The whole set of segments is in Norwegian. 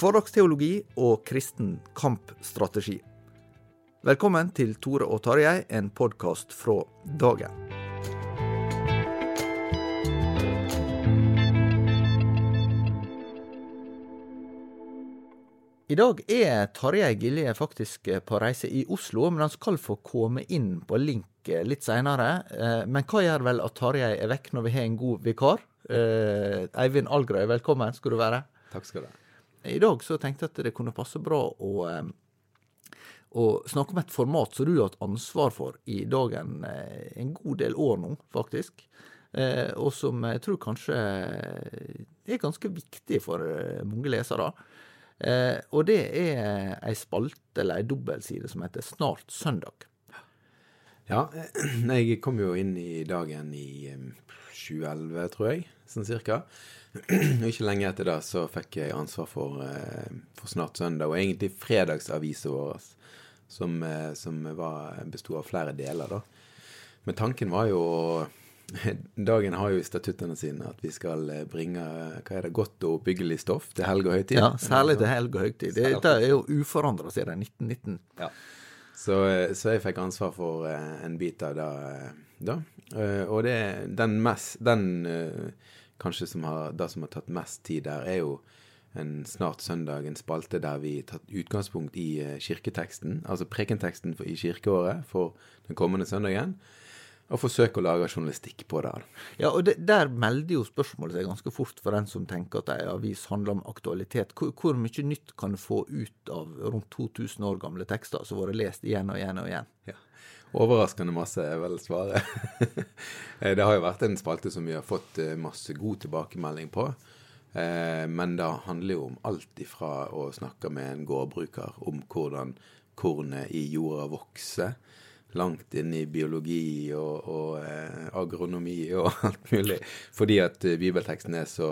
Hverdagsteologi og kristen kampstrategi. Velkommen til Tore og Tarjei, en podkast fra dagen. I dag er Tarjei Gilje faktisk på reise i Oslo, men han skal få komme inn på link litt seinere. Men hva gjør vel at Tarjei er vekk når vi har en god vikar? Eh, Eivind Algrøy, velkommen skal du være. Takk skal du ha. I dag så tenkte jeg at det kunne passe bra å, eh, å snakke om et format som du har hatt ansvar for i dagen en, en god del år nå, faktisk. Eh, og som jeg tror kanskje er ganske viktig for eh, mange lesere. Eh, og det er ei spalte eller ei dobbeltside som heter Snart søndag. Ja, jeg kom jo inn i dagen i 2011, tror jeg, sånn cirka. Og ikke lenge etter det så fikk jeg ansvar for, eh, for Snart søndag, og egentlig fredagsavisa vår, som, eh, som besto av flere deler, da. Men tanken var jo Dagen har jo i statuttene sine at vi skal eh, bringe hva er det, godt og oppbyggelig stoff til helg og høytid. Ja, Særlig til helg og høytid. Dette er jo uforandra siden 1919. Ja. Så, så jeg fikk ansvar for en bit av det da. Og det, den mest Den kanskje som har, det som har tatt mest tid der, er jo en Snart søndag, en spalte der vi tatt utgangspunkt i eh, kirketeksten, altså prekenteksten for, i kirkeåret for den kommende søndagen, og forsøke å lage journalistikk på det. Ja, og det, Der melder jo spørsmålet seg ganske fort for den som tenker at ei avis handler om aktualitet. Hvor, hvor mye nytt kan du få ut av rundt 2000 år gamle tekster som har vært lest igjen og igjen og igjen? Ja. Overraskende masse er vel svaret. Eh, det har jo vært en spalte som vi har fått eh, masse god tilbakemelding på. Eh, Men det handler jo om alt ifra å snakke med en gårdbruker om hvordan kornet i jorda vokser, langt inn i biologi og, og agronomi og alt mulig. Fordi at bibelteksten er så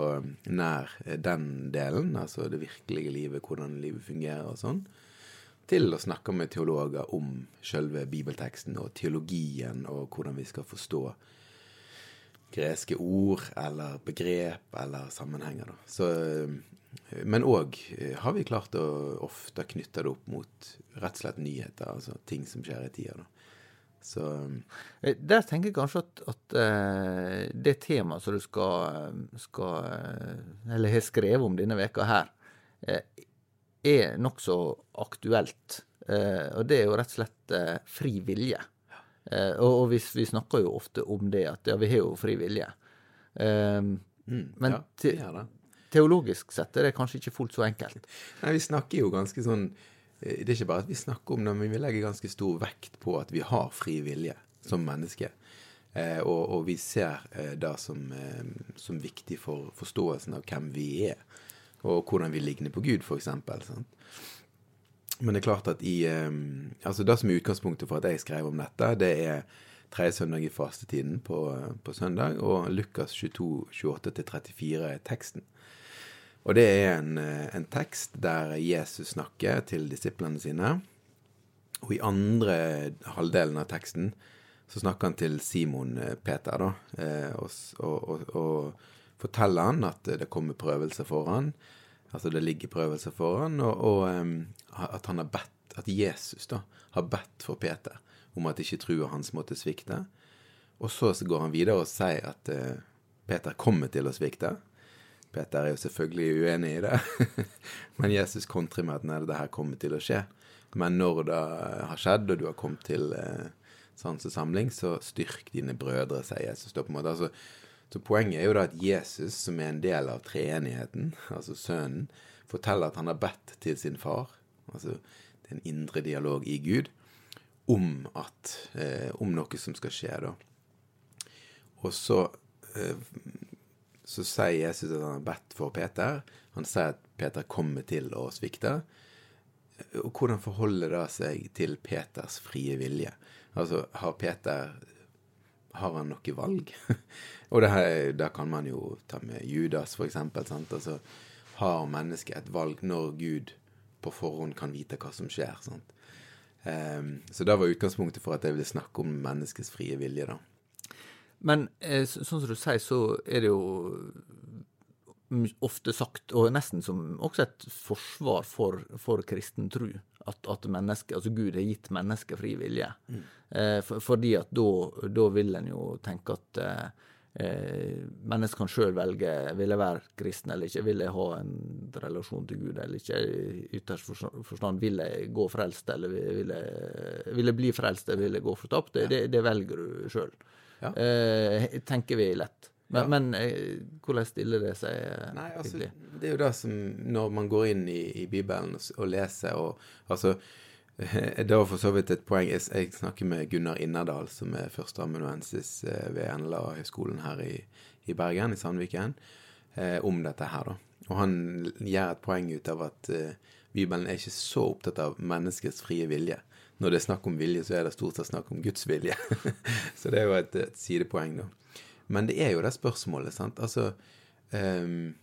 nær den delen, altså det virkelige livet, hvordan livet fungerer og sånn til å snakke med teologer om selve bibelteksten og teologien og hvordan vi skal forstå greske ord eller begrep eller sammenhenger. Så, eh, men òg har vi klart å ofte knytte det opp mot rett og slett nyheter, altså ting som skjer i tida. Da. Så Eh, Der tenker jeg kanskje at, at eh, det temaet som du skal, skal eh, Eller har skrevet om denne veka her, eh, er nokså aktuelt. Eh, og det er jo rett og slett eh, fri vilje. Eh, og vi, vi snakker jo ofte om det, at ja, vi har jo fri vilje. Eh, men te, teologisk sett er det kanskje ikke fullt så enkelt. Nei, vi snakker jo ganske sånn Det er ikke bare at vi snakker om det, men vi legger ganske stor vekt på at vi har fri vilje som mennesker. Eh, og, og vi ser eh, det som, eh, som viktig for forståelsen av hvem vi er, og hvordan vi ligner på Gud, f.eks. men det er klart at i eh, Altså det som er utgangspunktet for at jeg skrev om dette, det er tredje søndag i fastetiden på, på søndag, og Lukas 22, 28-34 er teksten. Og det er en, eh, en tekst der Jesus snakker til disiplene sine. Og i andre halvdelen av teksten så snakker han til Simon eh, Peter, da, eh, og, og, og, og forteller han at det kommer prøvelser for han. Altså det ligger prøvelser for han, og, og at han har bedt, at Jesus da, har bedt for Peter om at ikke trua hans måtte svikte. Og så går han videre og sier at uh, Peter kommer til å svikte. Peter er jo selvfølgelig uenig i det, men Jesus kontrer med at nei, det her kommer til å skje. Men når det har skjedd, og du har kommet til uh, sansesamling, så styrk dine brødre, sier Jesus. da på en måte. Altså, så poenget er jo da at Jesus, som er en del av treenigheten, altså sønnen, forteller at han har bedt til sin far, altså det er en indre dialog i Gud, om, at, eh, om noe som skal skje, da. Og så, eh, så sier Jesus at han har bedt for Peter. Han sier at Peter kommer til å svikte. Og hvordan forholder det seg til Peters frie vilje? Altså, har Peter har han noe valg? og det her, da kan man jo ta med Judas, for eksempel. Sant? Altså, har mennesket et valg når Gud på forhånd kan vite hva som skjer? Sant? Um, så det var utgangspunktet for at jeg ville snakke om menneskets frie vilje, da. Men eh, sånn som du sier, så er det jo ofte sagt, og nesten som også et forsvar for, for kristen tro, at, at menneske, altså Gud har gitt mennesket fri vilje. Mm. Eh, for, fordi at da vil en jo tenke at eh, eh mennesket kan sjøl velge vil jeg være kristen eller ikke, vil jeg ha en relasjon til Gud eller ikke. I ytterst forstand vil jeg gå frelst eller vil jeg, vil jeg bli frelst eller vil jeg gå fortapt. Det, det, det velger du sjøl. Ja. Eh, tenker vi lett. Men, ja. men eh, hvordan stiller det seg? Eh, Nei, altså, Det er jo det som Når man går inn i, i Bibelen og, og, leser og altså Det var for så vidt et poeng. Jeg, jeg snakker med Gunnar Innerdal, som er førsteamanuensis eh, ved NLA-høgskolen her i, i, Bergen, i Sandviken, eh, om dette her, da. Og han gjør et poeng ut av at eh, Bibelen er ikke så opptatt av menneskets frie vilje. Når det er snakk om vilje, så er det stort sett snakk om Guds vilje. så det er jo et, et sidepoeng, da. Men det er jo det spørsmålet, sant. Altså um,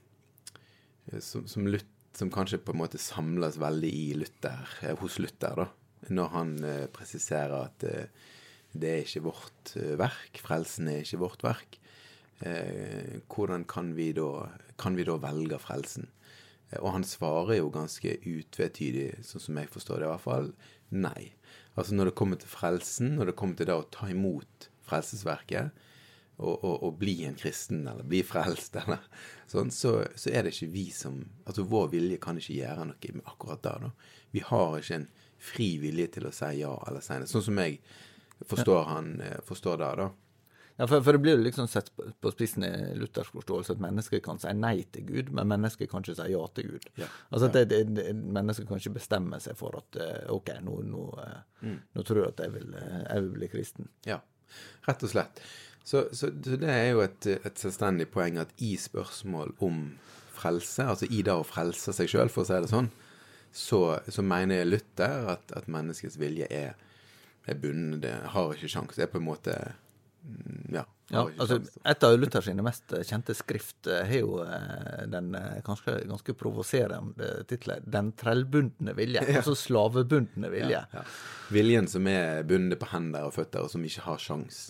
som, som, Luther, som, kanskje på en måte samles veldig i Luther, eh, hos Luther, da. Når han uh, presiserer at uh, det er ikke vårt verk, frelsen er ikke vårt verk. hvordan kan vi, da, kan vi da velge frelsen? Og han svarer jo ganske utvetydig, sånn som jeg forstår det i hvert fall, nei. Altså når det kommer til frelsen, når det kommer til det å ta imot frelsesverket, å, å, å, bli en kristen eller bli frelst, eller sånn, så, så, er det ikke vi som Altså vår vilje kan ikke gjøre noe med akkurat det. Da. Vi har ikke en fri vilje til å si ja eller si nei. Sånn som jeg forstår, han, eh, forstår det, da. Ja, for, for, det blir jo liksom sett på spissen i luthersk forståelse at mennesker kan si nei til Gud, men mennesker kan ikke si ja til Gud. Ja. Altså at det, det, Mennesker kan ikke bestemme seg for at eh, OK, nå, nå, eh, mm. nå tror jeg at jeg vil, jeg vil bli kristen. Ja, rett og slett. Så, så, så, det er jo et, et, selvstendig poeng at i spørsmål om frelse, altså i det å frelse seg sjøl, for å si det sånn, så, så mener Luther at, at, menneskets vilje er, er bundet, det har ikke sjans. Det er på en måte mm, Ja. ja altså, et av Luther sine mest kjente skrift har jo eh, den eh, kanskje ganske provoserende tittelen 'Den trellbundne vilje'. Ja. Altså slavebundne vilje. Ja. Viljen som er bundet på hender og føtter, og som ikke har sjans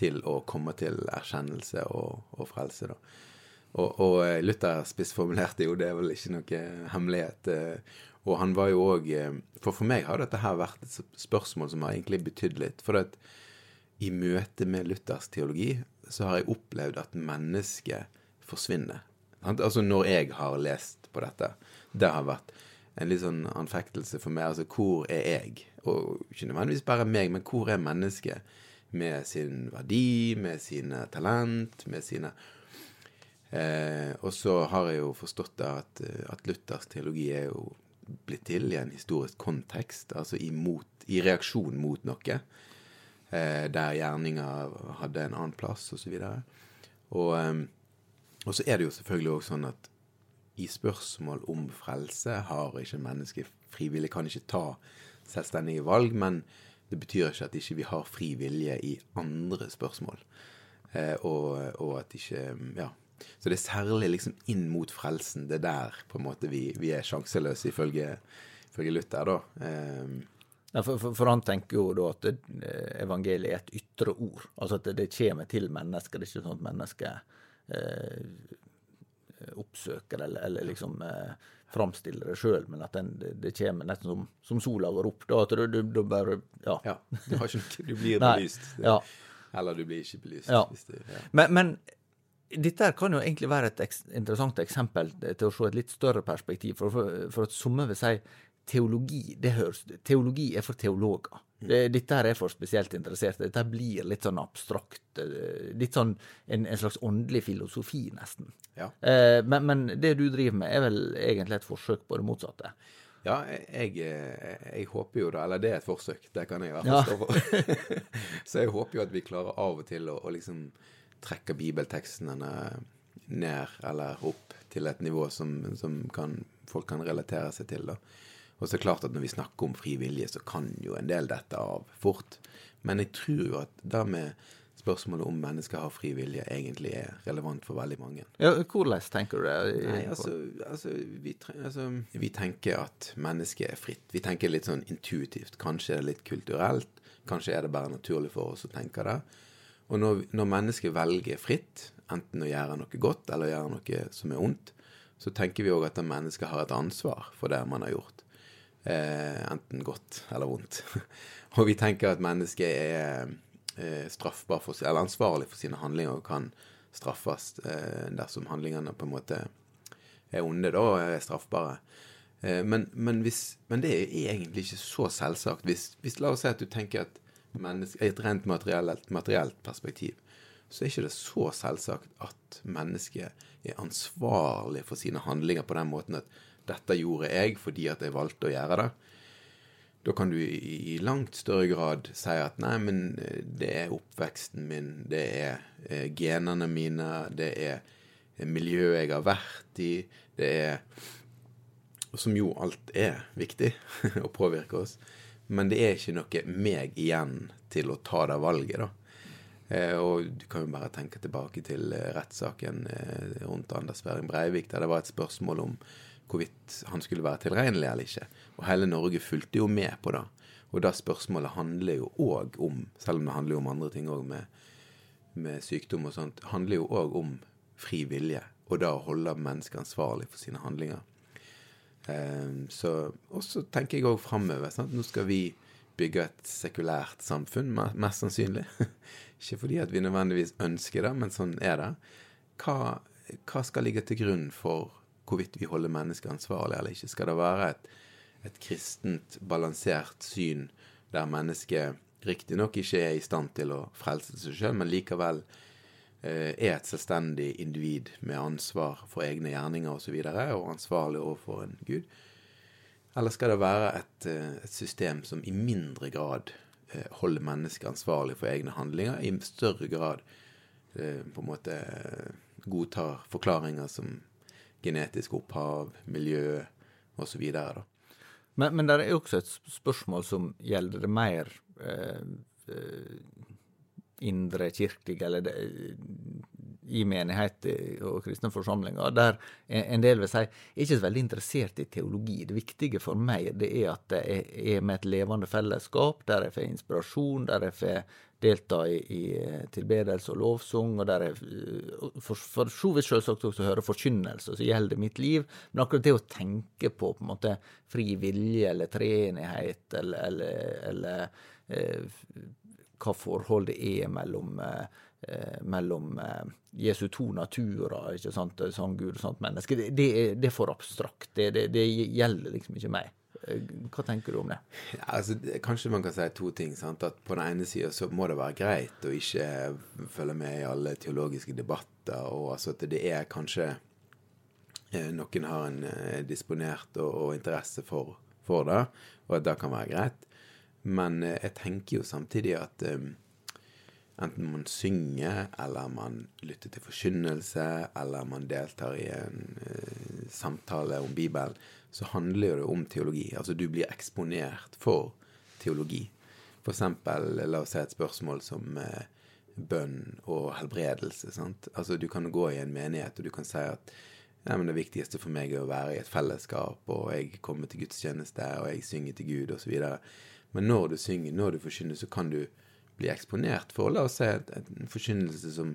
til å komme til erkjennelse og, og frelse. da. Og, og, eh, Luther spissformulerte jo, det er vel ikke noe hemmelighet. Eh, og han var jo òg eh, For for meg har dette her vært et spørsmål som har egentlig betydd litt. For at i møte med Luthers teologi så har jeg opplevd at mennesket forsvinner. Altså når jeg har lest på dette. Det har vært en litt sånn anfektelse for meg. Altså hvor er jeg? Og ikke nødvendigvis bare meg, men hvor er mennesket? Med sin verdi, med sine talent, med sine eh, Og så har jeg jo forstått at, eh, at Luthers teologi er jo blitt til i en historisk kontekst, altså i, i reaksjon mot noe. Eh, der gjerninga hadde en annen plass, osv. Og, eh, og så er det jo selvfølgelig òg sånn at i spørsmål om frelse har ikke mennesket frivillig, kan ikke ta selvstendige valg, men det betyr ikke at ikke vi har fri vilje i andre spørsmål. Eh, og, og, at ikke Ja. Så det er særlig liksom inn mot frelsen. Det er der på en måte vi, vi er sjanseløse, ifølge, ifølge Luther, da. Eh, ja, for, for, for, han tenker jo da at eh, evangeliet er et ytre ord. Altså at det, det kommer til mennesker. Det er ikke sånn at mennesker eh, oppsøker eller, eller liksom eh, framstiller det sjøl, men at den, det, det, kommer nesten som, som sola går opp. Da, at du, du, du bare Ja. ja du, ikke, du, blir belyst. ja. Eller du blir ikke belyst. Ja. Det, ja. Men, men, dette kan jo egentlig være et eks, interessant eksempel til å se et litt større perspektiv. For, for, for at somme vil si teologi det høres, teologi er for teologer. Mm. Det, dette her er for spesielt interesserte. Dette blir litt sånn abstrakt. Eh, litt sånn en, en slags åndelig filosofi, nesten. Ja. Eh, men, men, det du driver med, er vel egentlig et forsøk på det motsatte? Ja, jeg, jeg, jeg, håper jo da Eller det er et forsøk, det kan jeg i hvert fall stå for. Så jeg håper jo at vi klarer av og til å, å liksom trekke bibeltekstene ned eller opp til et nivå som, som kan, folk kan relatere seg til. da. Og så er det klart at når vi snakker om fri vilje, så kan jo en del dette av fort. Men jeg tror jo at det med spørsmålet om mennesker har fri vilje, egentlig er relevant for veldig mange. Ja, Hvordan tenker du det? Nei, altså, altså, vi, altså, vi, tenker at mennesket er fritt. Vi tenker litt sånn intuitivt. Kanskje er det litt kulturelt. Kanskje er det bare naturlig for oss å tenke det. Og når, når mennesket velger fritt, enten å gjøre noe godt eller å gjøre noe som er ondt, så tenker vi òg at mennesket har et ansvar for det man har gjort. Eh, enten godt eller vondt. og vi tenker at mennesket er eh, straffbar for, eller ansvarlig for sine handlinger og kan straffes eh, dersom handlingene på en måte er onde, da, og er straffbare. Men, men, hvis, men, det er egentlig ikke så selvsagt. Hvis, hvis La oss si at du tenker at i et rent materielt, materielt perspektiv, så er ikke det så selvsagt at mennesket er ansvarlig for sine handlinger på den måten at dette gjorde jeg fordi at jeg valgte å gjøre det. Da kan du i langt større grad si at nei, men eh, det er oppveksten min, det er eh, genene mine, det er eh, miljøet jeg har vært i, det er Som jo alt er viktig å påvirke oss. Men det er ikke noe meg igjen til å ta det valget, da. Og du kan jo bare tenke tilbake til rettssaken rundt Anders Behring Breivik, der det var et spørsmål om hvorvidt han skulle være tilregnelig eller ikke. Og hele Norge fulgte jo med på det. Og det spørsmålet handler jo òg om, selv om det handler jo om andre ting òg med, med, sykdom og sånt, handler jo òg om fri vilje. Og det å holde mennesker ansvarlig for sine handlinger. Um, så, og så tenker jeg òg framover. Nå skal vi bygge et sekulært samfunn, mest sannsynlig. ikke fordi at vi nødvendigvis ønsker det, men sånn er det. Hva, hva skal ligge til grunn for hvorvidt vi holder mennesker ansvarlig eller ikke. Skal det være et, et kristent, balansert syn der mennesket riktignok ikke er i stand til å frelse seg sjøl, men likevel eh, er et selvstendig individ med ansvar for egne gjerninger osv. Og, så og ansvarlig overfor en gud? Eller skal det være et, eh, et system som i mindre grad eh, holder mennesket ansvarlig for egne handlinger, i større grad eh, på en måte godtar forklaringer som genetisk opphav, miljø osv. Men, men det er også et spørsmål som gjelder det mer eh, eh indre kirkelige, eller det, i menigheter og kristne forsamlinger, der en del vil si er ikke så veldig interessert i teologi. Det viktige for meg det er at jeg er med et levende fellesskap, der jeg får inspirasjon, der jeg får delta i, i tilbedelse og lovsang, og der jeg for, for så vidt selvsagt også hører forkynnelse som gjelder mitt liv. Men akkurat det å tenke på på en måte fri vilje eller treenighet eller, eller, eller eh, hva forholdet er mellom eh, Eh, mellom eh, Jesu to naturer, ikke sant, sånn Gud og sånt menneske. Det, det, det er for abstrakt. Det, det, gjelder liksom ikke meg. Eh, hva tenker du om det? Ja, altså, kanskje man kan si to ting. Sant? At På den ene sida så må det være greit å ikke følge med i alle teologiske debatter. og altså at det er kanskje noen har en disponert og, og interesse for, for, det, og at det kan være greit. Men jeg tenker jo samtidig at Enten man synger, eller man lytter til forkynnelse, eller man deltar i en uh, samtale om Bibelen, så handler det om teologi. Altså du blir eksponert for teologi. For eksempel, la oss si et spørsmål som eh, bønn og helbredelse. Sant? Altså Du kan gå i en menighet og du kan si at ja, det viktigste for meg er å være i et fellesskap, og jeg kommer til gudstjeneste, og jeg synger til Gud, osv. Men når du synger, når du forkynner, så kan du bli eksponert for la oss si, en forkynnelse som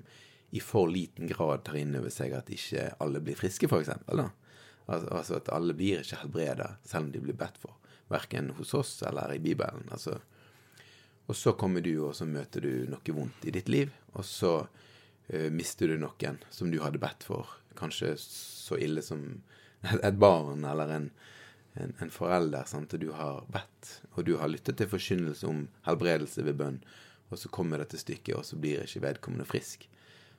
i for liten grad tar inn over seg at ikke alle blir friske, f.eks. Altså, altså at alle blir ikke helbreda selv om de blir bedt for. Verken hos oss eller i Bibelen. altså og så kommer du, og så møter du noe vondt i ditt liv. Og så uh, mister du noen som du hadde bedt for. Kanskje så ille som et barn eller en, en, en forelder. Sant? Og du har bedt, og du har lyttet til forkynnelse om helbredelse ved bønn. Og så kommer det til stykket, og så blir ikke vedkommende frisk.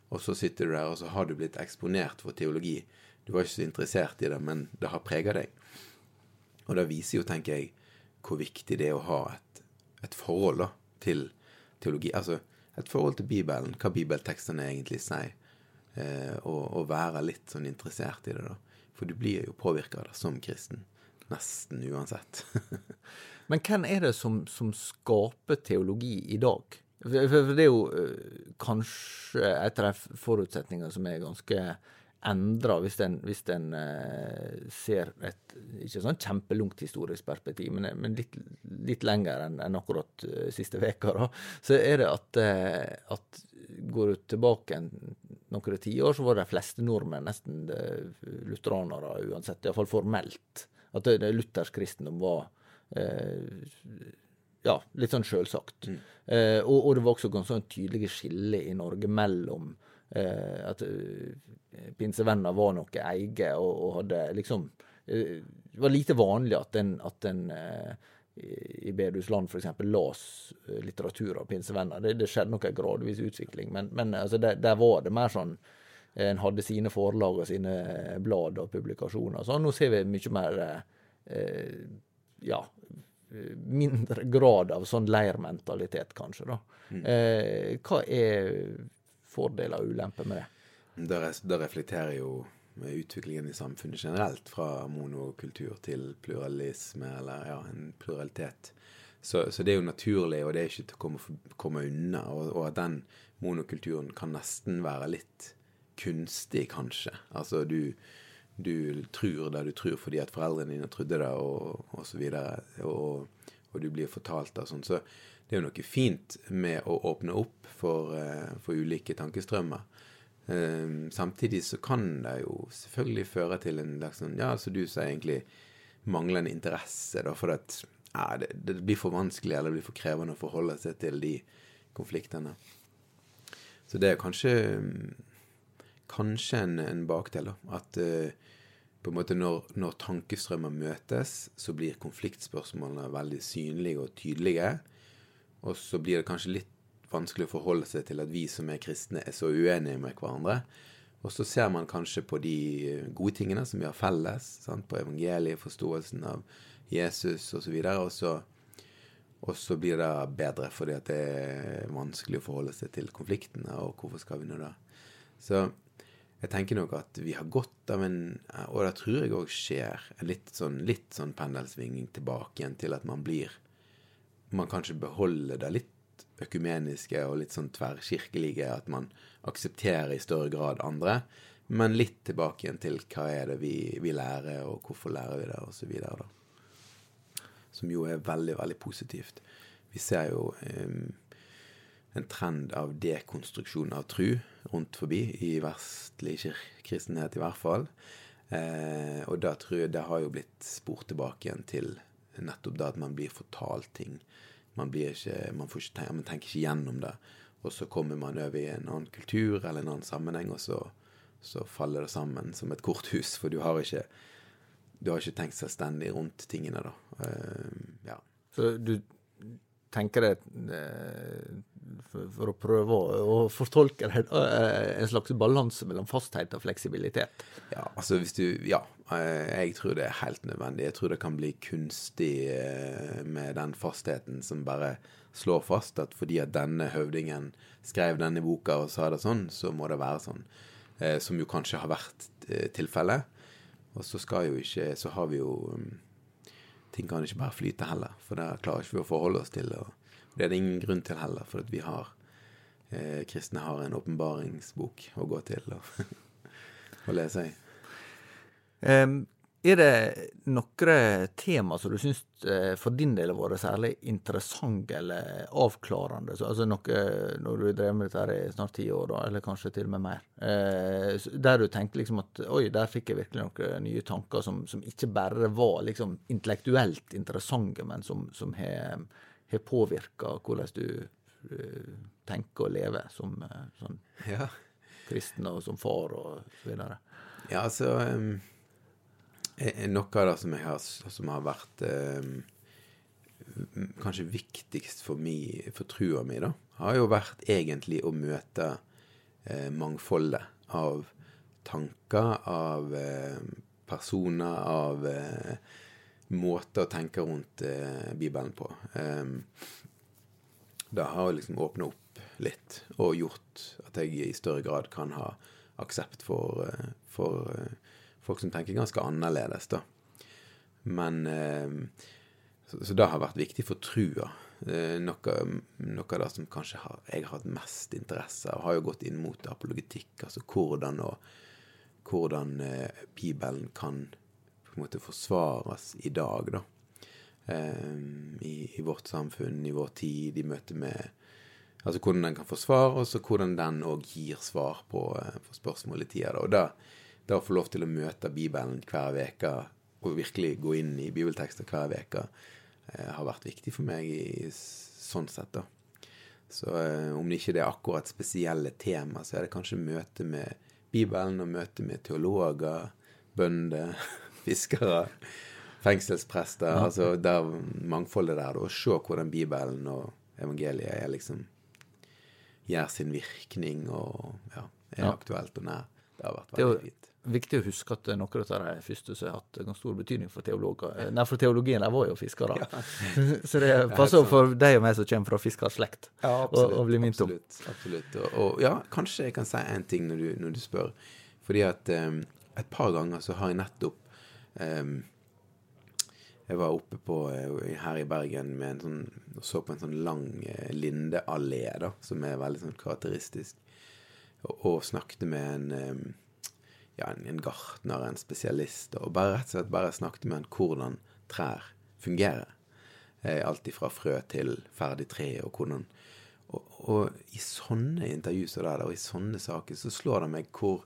Og så sitter du der, og så har du blitt eksponert for teologi. Du var ikke så interessert i det, men det har prega deg. Og det viser jo, tenker jeg, hvor viktig det er å ha et et forhold da, til teologi. Altså et forhold til Bibelen, hva bibeltekstene egentlig sier. Eh, og, og, være litt sånn interessert i det, da. For du blir jo påvirka som kristen. Nesten uansett. Men hvem er det som, som skaper teologi i dag? For det er jo uh, kanskje et av de forutsetningene som er ganske endra hvis en, hvis en uh, ser et ikke sånn kjempelangt historisk perspektiv, men, men litt, litt, lenger enn en akkurat uh, siste veka, så er det at, at går du tilbake en, noen tiår, så var de fleste nordmenn nesten lutheranere uansett, iallfall formelt. At det, det luthersk kristendom var ja, litt sånn sjølsagt. Mm. og, og, det var også ganske sånn tydelige skille i Norge mellom Eh, at eh, pinsevenner var noe eget, og, og, hadde liksom eh, Det var lite vanlig at en, at en i bedehusland f.eks. las litteratur av pinsevenner. Det, det skjedde nok en gradvis utvikling, men, men altså, der, der, var det mer sånn En hadde sine forlag og sine blad og publikasjoner. Så nå ser vi mye mer eh, ja, mindre grad av sånn leirmentalitet, kanskje. da. Mm. Eh, hva er fordeler og ulemper med det. Det, reflekterer jo utviklingen i samfunnet generelt, fra monokultur til pluralisme, eller ja, en pluralitet. Så, så, det er jo naturlig, og det er ikke til å komme, komme unna. Og, og, at den monokulturen kan nesten være litt kunstig, kanskje. Altså du, du tror det du tror fordi at foreldrene dine trodde det, og, så videre. Og, og du blir fortalt det og sånn. Så det er jo noe fint med å åpne opp for, eh, for ulike tankestrømmer. Um, samtidig så kan det jo selvfølgelig føre til en slags sånn, ja, som du sier, egentlig manglende interesse. da, For at ja, det, det, blir for vanskelig eller det blir for krevende å forholde seg til de konfliktene. Så det er kanskje kanskje en, en bakdel. da, At uh, på en måte når, når tankestrømmer møtes, så blir konfliktspørsmålene veldig synlige og tydelige. Og så blir det kanskje litt vanskelig å forholde seg til at vi som er kristne, er så uenige med hverandre. Og så ser man kanskje på de gode tingene som vi har felles, sant? på evangeliet, forståelsen av Jesus osv. Og, så og så blir det bedre fordi det er vanskelig å forholde seg til konfliktene, og hvorfor skal vi nå det? Så jeg tenker nok at vi har godt av en Og det tror jeg òg skjer en litt sånn, litt sånn pendelsvinging tilbake igjen til at man blir man kanskje beholder det litt økumeniske og litt sånn tverrkirkelige, at man aksepterer i større grad andre, men litt tilbake igjen til hva er det vi, vi lærer, og hvorfor lærer vi det, osv. Som jo er veldig, veldig positivt. Vi ser jo um, en trend av dekonstruksjon av tru rundt forbi, i vestlig kristenhet i hvert fall. Eh, og da tror jeg det har jo blitt spurt tilbake igjen til nettopp det at man blir fortalt ting. Man, blir ikke, man, ikke, man, tenker ikke gjennom det. Og så kommer man over i en annen kultur eller en annen sammenheng, og så, så faller det sammen som et korthus. For du har ikke, du har ikke tenkt selvstendig rundt tingene, da. Eh, ja. Så du tenker det uh, for, å prøve å, fortolke uh, en slags balanse mellom fasthet og fleksibilitet? Ja, altså hvis du Ja, Eh, jeg tror det er helt nødvendig. Jeg tror det kan bli kunstig eh, med den fastheten som bare slår fast at fordi at denne høvdingen skrev denne boka og sa det sånn, så må det være sånn. Eh, som jo kanskje har vært tilfellet. Og så skal jo ikke Så har vi jo um, Ting kan ikke bare flyte heller, for det klarer ikke vi å forholde oss til. Og det er det ingen grunn til heller, for at vi har eh, Kristne har en åpenbaringsbok å gå til og, og lese i. Um, er det noen tema som du syns eh, for din del har vært særlig interessante eller avklarende? Så, altså noe når du drevet med dette i snart ti år, da, eller kanskje til og med mer. Eh, der du tenkte liksom at oi, der fikk jeg virkelig noen nye tanker som, som ikke bare var liksom intellektuelt interessante, men som har, har påvirka hvordan du eh, tenker og lever som sånn Ja, kristen og som far og så videre. ja altså um, Noe av det som, har, som har vært um, kanskje viktigst for, mi, for trua mi, da, har jo vært egentlig å møte eh, mangfoldet av tanker, av eh, personer, av eh, måter å tenke rundt eh, Bibelen på. Um, det har liksom åpna opp litt og gjort at jeg i større grad kan ha aksept for, eh, for eh, folk som tenker ganske annerledes, da. Men eh, Så, så det har vært viktig for trua. Eh, Noe, noe av det som kanskje har, jeg har hatt mest interesse av, har jo gått inn mot apologetikk. Altså hvordan, og, hvordan eh, Bibelen kan på en måte forsvares i dag, da. Eh, i, I vårt samfunn, i vår tid, i møte med Altså hvordan den kan forsvares, og hvordan den òg gir svar på, eh, på spørsmål i tida. da. Og da, da å få lov til å møte Bibelen hver uke, og virkelig gå inn i bibeltekster hver uke, eh, har vært viktig for meg i, sånn sett, da. Så eh, om det ikke er akkurat spesielle tema, så er det kanskje møte med Bibelen og møte med teologer, bønder, fiskere, fengselsprester. Altså der mangfoldet der, da. Se hvordan Bibelen og evangeliet er liksom gjør sin virkning og ja, er Ja. aktuelt og nær. Det har vært veldig fint. viktig å huske at noen av dette de første som har hatt ganske stor betydning for teologer. Eh, Nei, for teologien der var jo fiskere. Så det passer sant. for deg og meg som kommer fra fiskerslekt, å å bli minnet om. Absolutt. absolutt. Og, og ja, kanskje jeg kan si en ting når du, når du spør. Fordi at um, et par ganger så har jeg nettopp Jeg var oppe på, eh, her i Bergen med en sånn, og så på en sånn lang eh, lindeallé, da, som er veldig sånn karakteristisk. Og, og snakket med en, ja, en, en gartner, en spesialist, og bare rett og slett bare snakket med han hvordan trær fungerer. Eh, alt ifra frø til ferdig tre, og hvordan og, og i sånne intervjuer der, og i sånne saker, så slår det meg hvor,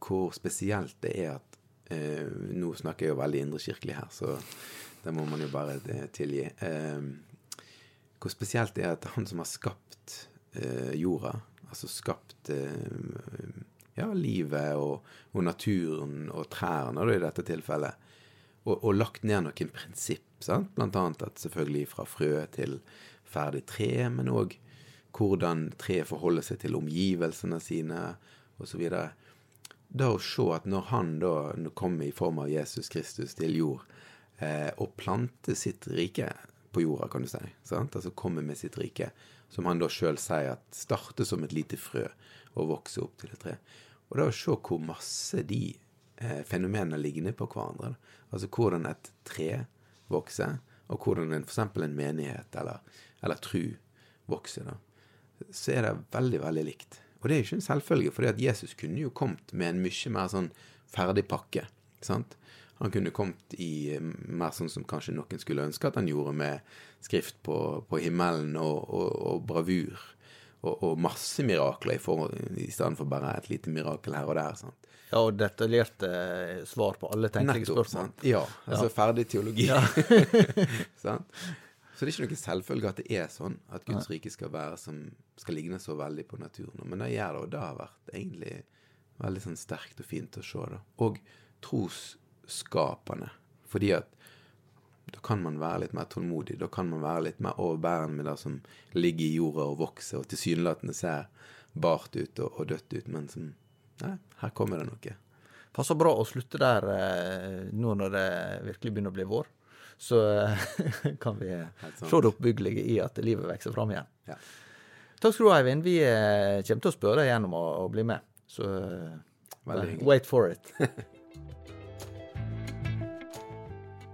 hvor spesielt det er at eh, Nå snakker jeg jo veldig indrekirkelig her, så det må man jo bare eh, tilgi. Eh, hvor spesielt det er at han som har skapt eh, jorda, altså skapt eh, ja, livet og, og naturen og trærne i dette tilfellet, og, og lagt ned noen prinsipp, sant? blant annet at selvfølgelig fra frø til ferdig tre, men òg hvordan treet forholder seg til omgivelsene sine, osv. Da å se at når han da kommer i form av Jesus Kristus til jord, eh, og planter sitt rike på jorda, kan du si, sant? altså kommer med sitt rike, som han da sjøl sier at starter som et lite frø og vokser opp til et tre. Og da å se hvor masse de eh, fenomenene ligner på hverandre. Da. Altså hvordan et tre vokser, og hvordan f.eks. en menighet eller, eller tru vokser. da. Så er det veldig, veldig likt. Og det er ikke en selvfølge, for Jesus kunne jo kommet med en mye mer sånn ferdig pakke. sant? Han kunne kommet i eh, mer sånn som kanskje noen skulle ønske at han gjorde, med skrift på, på himmelen og, og, og bravur. Og, og masse mirakler i, for, i stedet for bare et lite mirakel her og der. sant? Ja, og detaljerte eh, svar på alle tenkelige Nettopp, spørsmål. sant? Ja, altså ferdig teologi. sant? Så det er ikke noe selvfølge at det er sånn at Guds rike skal være som skal ligne så veldig på naturen. Men det gjør det, og det har vært egentlig veldig sånn sterkt og fint å se. da. Og trosskapende. Fordi at da kan man være litt mer tålmodig. Da kan man være litt mer overbærende med det som ligger i jorda og vokser, og tilsynelatende ser bart ut og, og dødt ut, men som Nei, her kommer det noe. Passer bra å slutte der eh, nå når det virkelig begynner å bli vår. Så eh, kan vi sant. se det oppbyggelige i at livet vokser fram igjen. Ja. Takk skal du ha, Eivind. Vi eh, kommer til å spørre deg igjen om å, å bli med. Så eh, wait for it.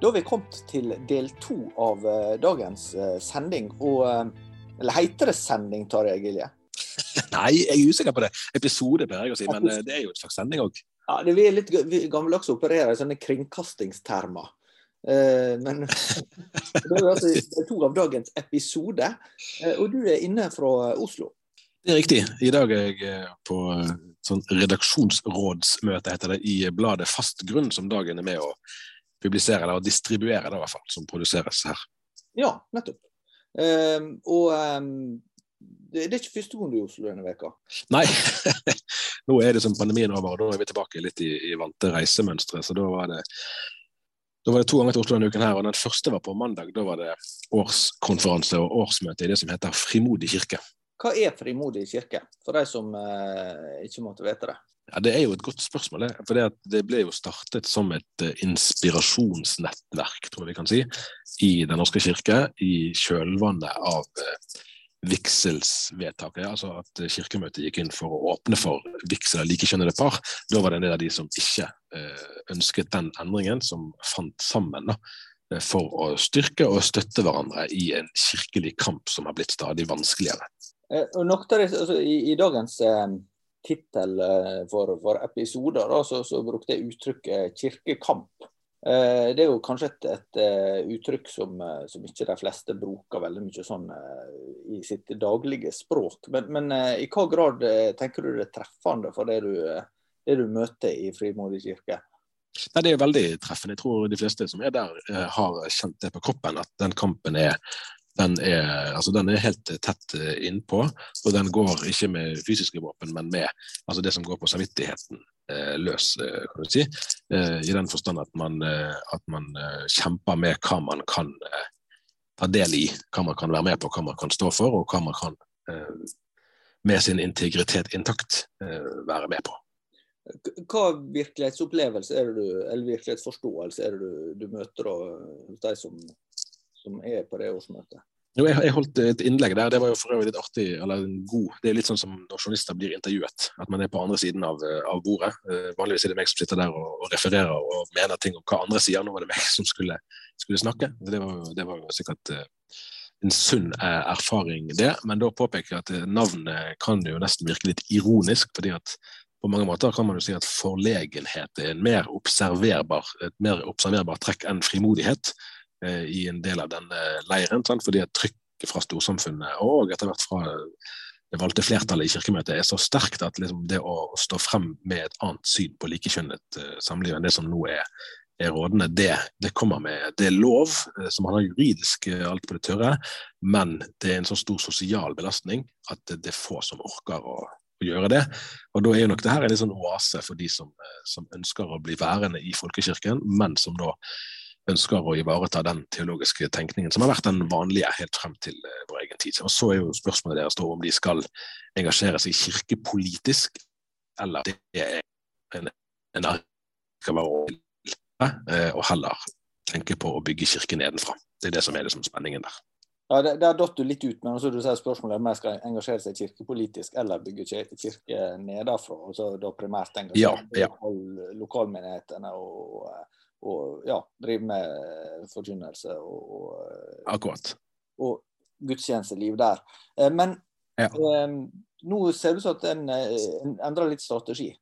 Da har vi kommet til del to av eh, dagens eh, sending. Og, eh, eller heter det sending, Tarjei Gilje? Nei, jeg er usikker på det. Episode, pleier jeg å si, men eh, det er jo et slags sending òg. Ja, Vi er litt g- vi gammeldags og opererer i sånne kringkastingstermer. Eh, men det er altså to av dagens episode. Eh, og du er inne fra Oslo. Det er riktig. I dag er jeg eh, på sånn redaksjonsrådsmøte, heter det, i bladet Fast grunn, som Dagen er med å publisere, eller distribuere, det i hvert fall, som produseres her. Ja, nettopp. Um, og um, det, det er ikke første gang du er i Oslo denne veka. Nei, nå er det som pandemien over, og da er vi tilbake litt i, i vante reisemønstre. Så da var det da var det to ganger til Oslo denne uken her, og den første var på mandag. Da var det årskonferanse og årsmøte i det som heter Frimodig kirke. Hva er Frimodig kirke, for de som eh, ikke måtte vite det? Ja, Det er jo et godt spørsmål. det. For det, det ble jo startet som et eh, inspirasjonsnettverk, tror jeg vi kan si, i Den norske kirke i kjølvannet av eh, vigselsvedtaket. Altså at Kirkemøtet gikk inn for å åpne for vigsel av likekjønnede par. Da var det en del av de som ikke eh, ønsket den endringen, som fant sammen da, eh, for å styrke og støtte hverandre i en kirkelig kamp som har blitt stadig vanskeligere. Eh, det, altså, i, I dagens eh, tittel for, for episoder så, så brukte jeg uttrykket 'kirkekamp'. Eh, det er jo kanskje et, et eh, uttrykk som, eh, som ikke de fleste bruker veldig mye sånn i sitt daglige språk. Men, men i hva grad tenker du det er treffende for det du, det du møter i Frimodig kirke? Nei, Det er veldig treffende. Jeg tror de fleste som er der, har kjent det på kroppen, at den kampen er den er, altså den er helt tett innpå, og den går ikke med fysiske våpen, men med altså det som går på samvittigheten løs, eh, kan du si. Eh, I den forstand at man, eh, at man eh, kjemper med hva man kan eh, ta del i, hva man kan være med på, hva man kan stå for, og hva man kan eh, med sin integritet intakt eh, være med på. Hva virkelighetsopplevelse er det du, eller virkelighetsforståelse er det du, du møter hos de som, som er på det årsmøtet? Jo, jeg, jeg holdt et innlegg der, det var jo for øvrig litt artig, eller god Det er litt sånn som når journalister blir intervjuet, at man er på andre siden av, eh, av bordet. Eh, vanligvis er det meg som sitter der og, og refererer og mener ting om hva andre sier. Nå var det meg som skulle, skulle snakke. Det var, det var jo sikkert eh, en sunn erfaring, det. Men da påpeker jeg at navnet kan jo nesten virke litt ironisk, fordi at på mange måter kan man jo si at forlegenhet er en mer observerbar, et mer observerbar trekk enn frimodighet i en del av denne leiren. Sant? Fordi trykket fra storsamfunnet og etter hvert fra det valgte flertallet i kirkemøtet er så sterkt at liksom det å stå frem med et annet syn på likekjønnet eh, samliv enn det som nå er, er rådende, det, det kommer med Det er lov, som så man har juridisk eh, alt på det tørre, men det er en så stor sosial belastning at det, er få som orker å, gjøre det. Og da er jo nok det her en sånn oase for de som, eh, som ønsker å bli værende i folkekirken, men som da ønsker å ivareta den teologiske tenkningen som har vært den vanlige helt frem til eh, vår egen tid. Og Så er jo spørsmålet deres da om de skal engasjere seg kirkepolitisk, eller det er en, en skal være eh, og heller tenke på å bygge kirke nedenfra. Det er det som er liksom spenningen der. Ja, det, der datt du litt ut, men altså, du sier spørsmålet om jeg skal engasjere seg kirkepolitisk eller bygge kirke nedenfra. Altså, da primært engasjere Ja, ja. lokal, lokalmenighetene og, og ja, drive med forkynnelse og, Akkurat. og gudstjenesteliv der. Eh, Men Ja. eh, nå ser det ut som at en, eh, en endrer litt strategi.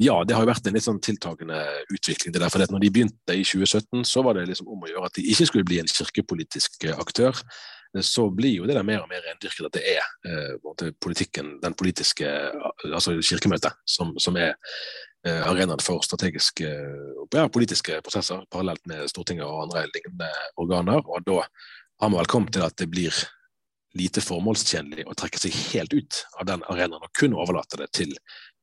Ja, det har jo vært en litt sånn tiltagende utvikling. det der, for når de begynte i 2017, så var det liksom om å gjøre at de ikke skulle bli en kirkepolitisk eh, aktør. Eh, Så blir jo det der mer og mer rendyrket at det er eh, politikken, den politiske, eh, altså kirkemøtet, som, som er eh, arenaen for strategiske og ja, politiske prosesser, parallelt med Stortinget og andre lignende organer. Og da har man vel kommet til at det blir lite formålstjenlig å trekke seg helt ut av den arenaen og kun overlate det til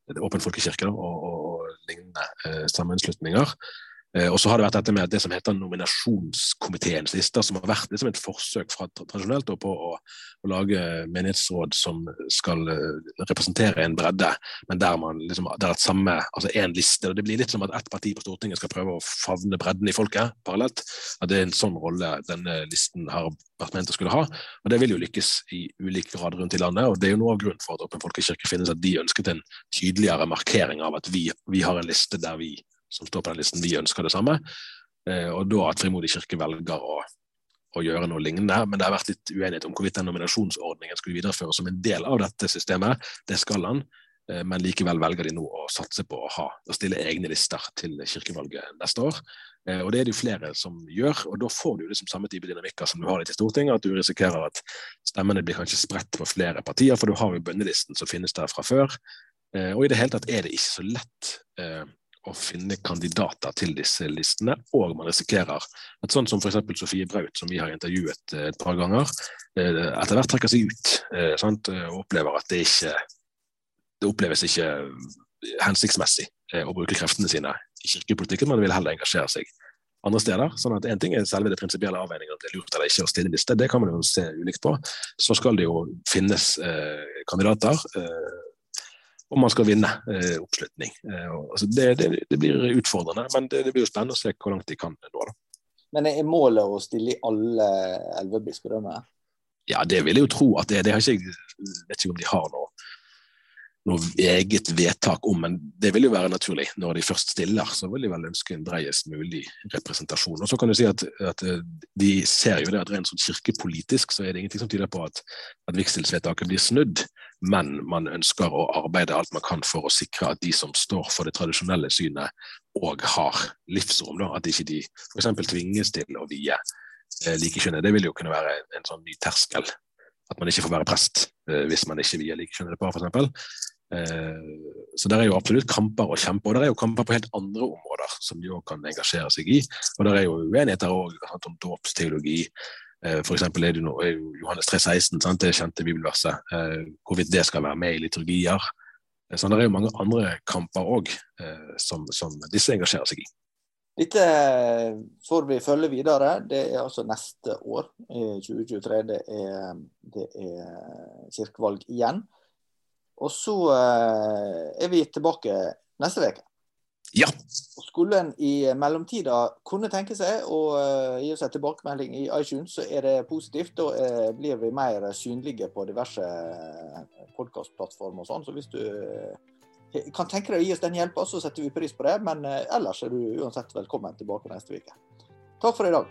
Åpen folkekirke og, og, og lignende eh, sammenslutninger. Eh, og så har det vært dette med det som heter nominasjonskomiteens lister, som har vært liksom et forsøk fra tradisjonelt på å, å lage menighetsråd som skal eh, representere en bredde, men der man liksom der er et samme, altså én liste. og Det blir litt som at ett parti på Stortinget skal prøve å favne bredden i folket parallelt. At det er en sånn rolle denne listen har vært ment å skulle ha. Og det vil jo lykkes i ulik grad rundt i landet. og Det er jo noe av grunnen for at Åpen folkekirke finnes, at de ønsket en tydeligere markering av at vi, vi har en liste der vi som står på den listen, vi ønsker det samme. Eh, og da at Frimodig kirke velger å, å, gjøre noe lignende. Men det har vært litt uenighet om hvorvidt den nominasjonsordningen skulle videreføres som en del av dette systemet. Det skal han. Eh, men likevel velger de nå å satse på å, ha, å stille egne lister til kirkevalget neste år. Eh, og Det er det jo flere som gjør, og da får du liksom samme type dynamikker som du har litt i Stortinget. At du risikerer at stemmene blir kanskje spredt på flere partier, for du har jo bønnelisten som finnes der fra før. Og i det hele tatt er det ikke så lett å finne kandidater til disse listene, og man risikerer at sånn som f.eks. Sofie Braut, som vi har intervjuet et par ganger, etter hvert trekker seg ut sant? og opplever at det ikke det oppleves ikke hensiktsmessig eh, å bruke kreftene sine i kirkepolitikken, men vil heller engasjere seg andre steder. sånn at Én ting er selve det prinsipielle avveiningen om det er lurt eller ikke å stille liste, det kan man jo se ulikt på. Så skal det jo finnes eh, kandidater, eh, og man skal vinne eh, oppslutning. Eh, altså det, det, det, blir utfordrende, men det, det, blir jo spennende å se hvor langt de kan nå. da. Men er målet å stille i alle elleve bispedømmer? Ja, det vil jeg jo tro at det er. Det har ikke, jeg vet ikke om de har noe noe eget vedtak om, men det vil jo være naturlig. Når de først stiller, så vil de vel ønske en dreiest mulig representasjon. Og så kan du si at, at eh, De ser jo det at rent sånn kirkepolitisk så er det ingenting som tyder på at, at vigselsvedtaket blir snudd, men man ønsker å arbeide alt man kan for å sikre at de som står for det tradisjonelle synet, òg har livsrom. Da. At ikke de f.eks. tvinges til å vie eh, likekjønnet. Det vil jo kunne være en sånn ny terskel at man ikke får være prest eh, hvis man ikke vier likekjønnede par, f.eks. Eh, så der er jo absolutt kamper å kjempe, og der er jo kamper på helt andre områder som de òg kan engasjere seg i. Og der er jo uenigheter òg om dåpsteologi. Eh, F.eks. er det jo Johannes 3,16, det kjente bibelverset, eh, hvorvidt det skal være med i liturgier. Så det er jo mange andre kamper òg som, som disse engasjerer seg i. Dette får vi følge videre. Det er altså neste år, 2023. Det er, det er kirkevalg igjen. Og så eh, er vi tilbake neste uke. Ja. Skulle en i mellomtida kunne tenke seg å gi oss en tilbakemelding i iTunes, så er det positivt. Da blir vi mer synlige på diverse podkastplattformer og sånn. Så hvis du kan tenke deg å gi oss den hjelpa, så setter vi pris på det. Men ellers er du uansett velkommen tilbake neste uke. Takk for i dag.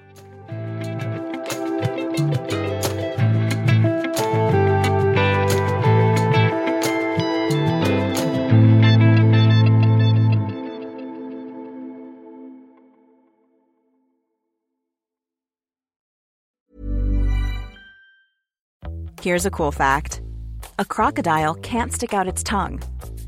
Here's a cool fact a crocodile can't stick out its tongue.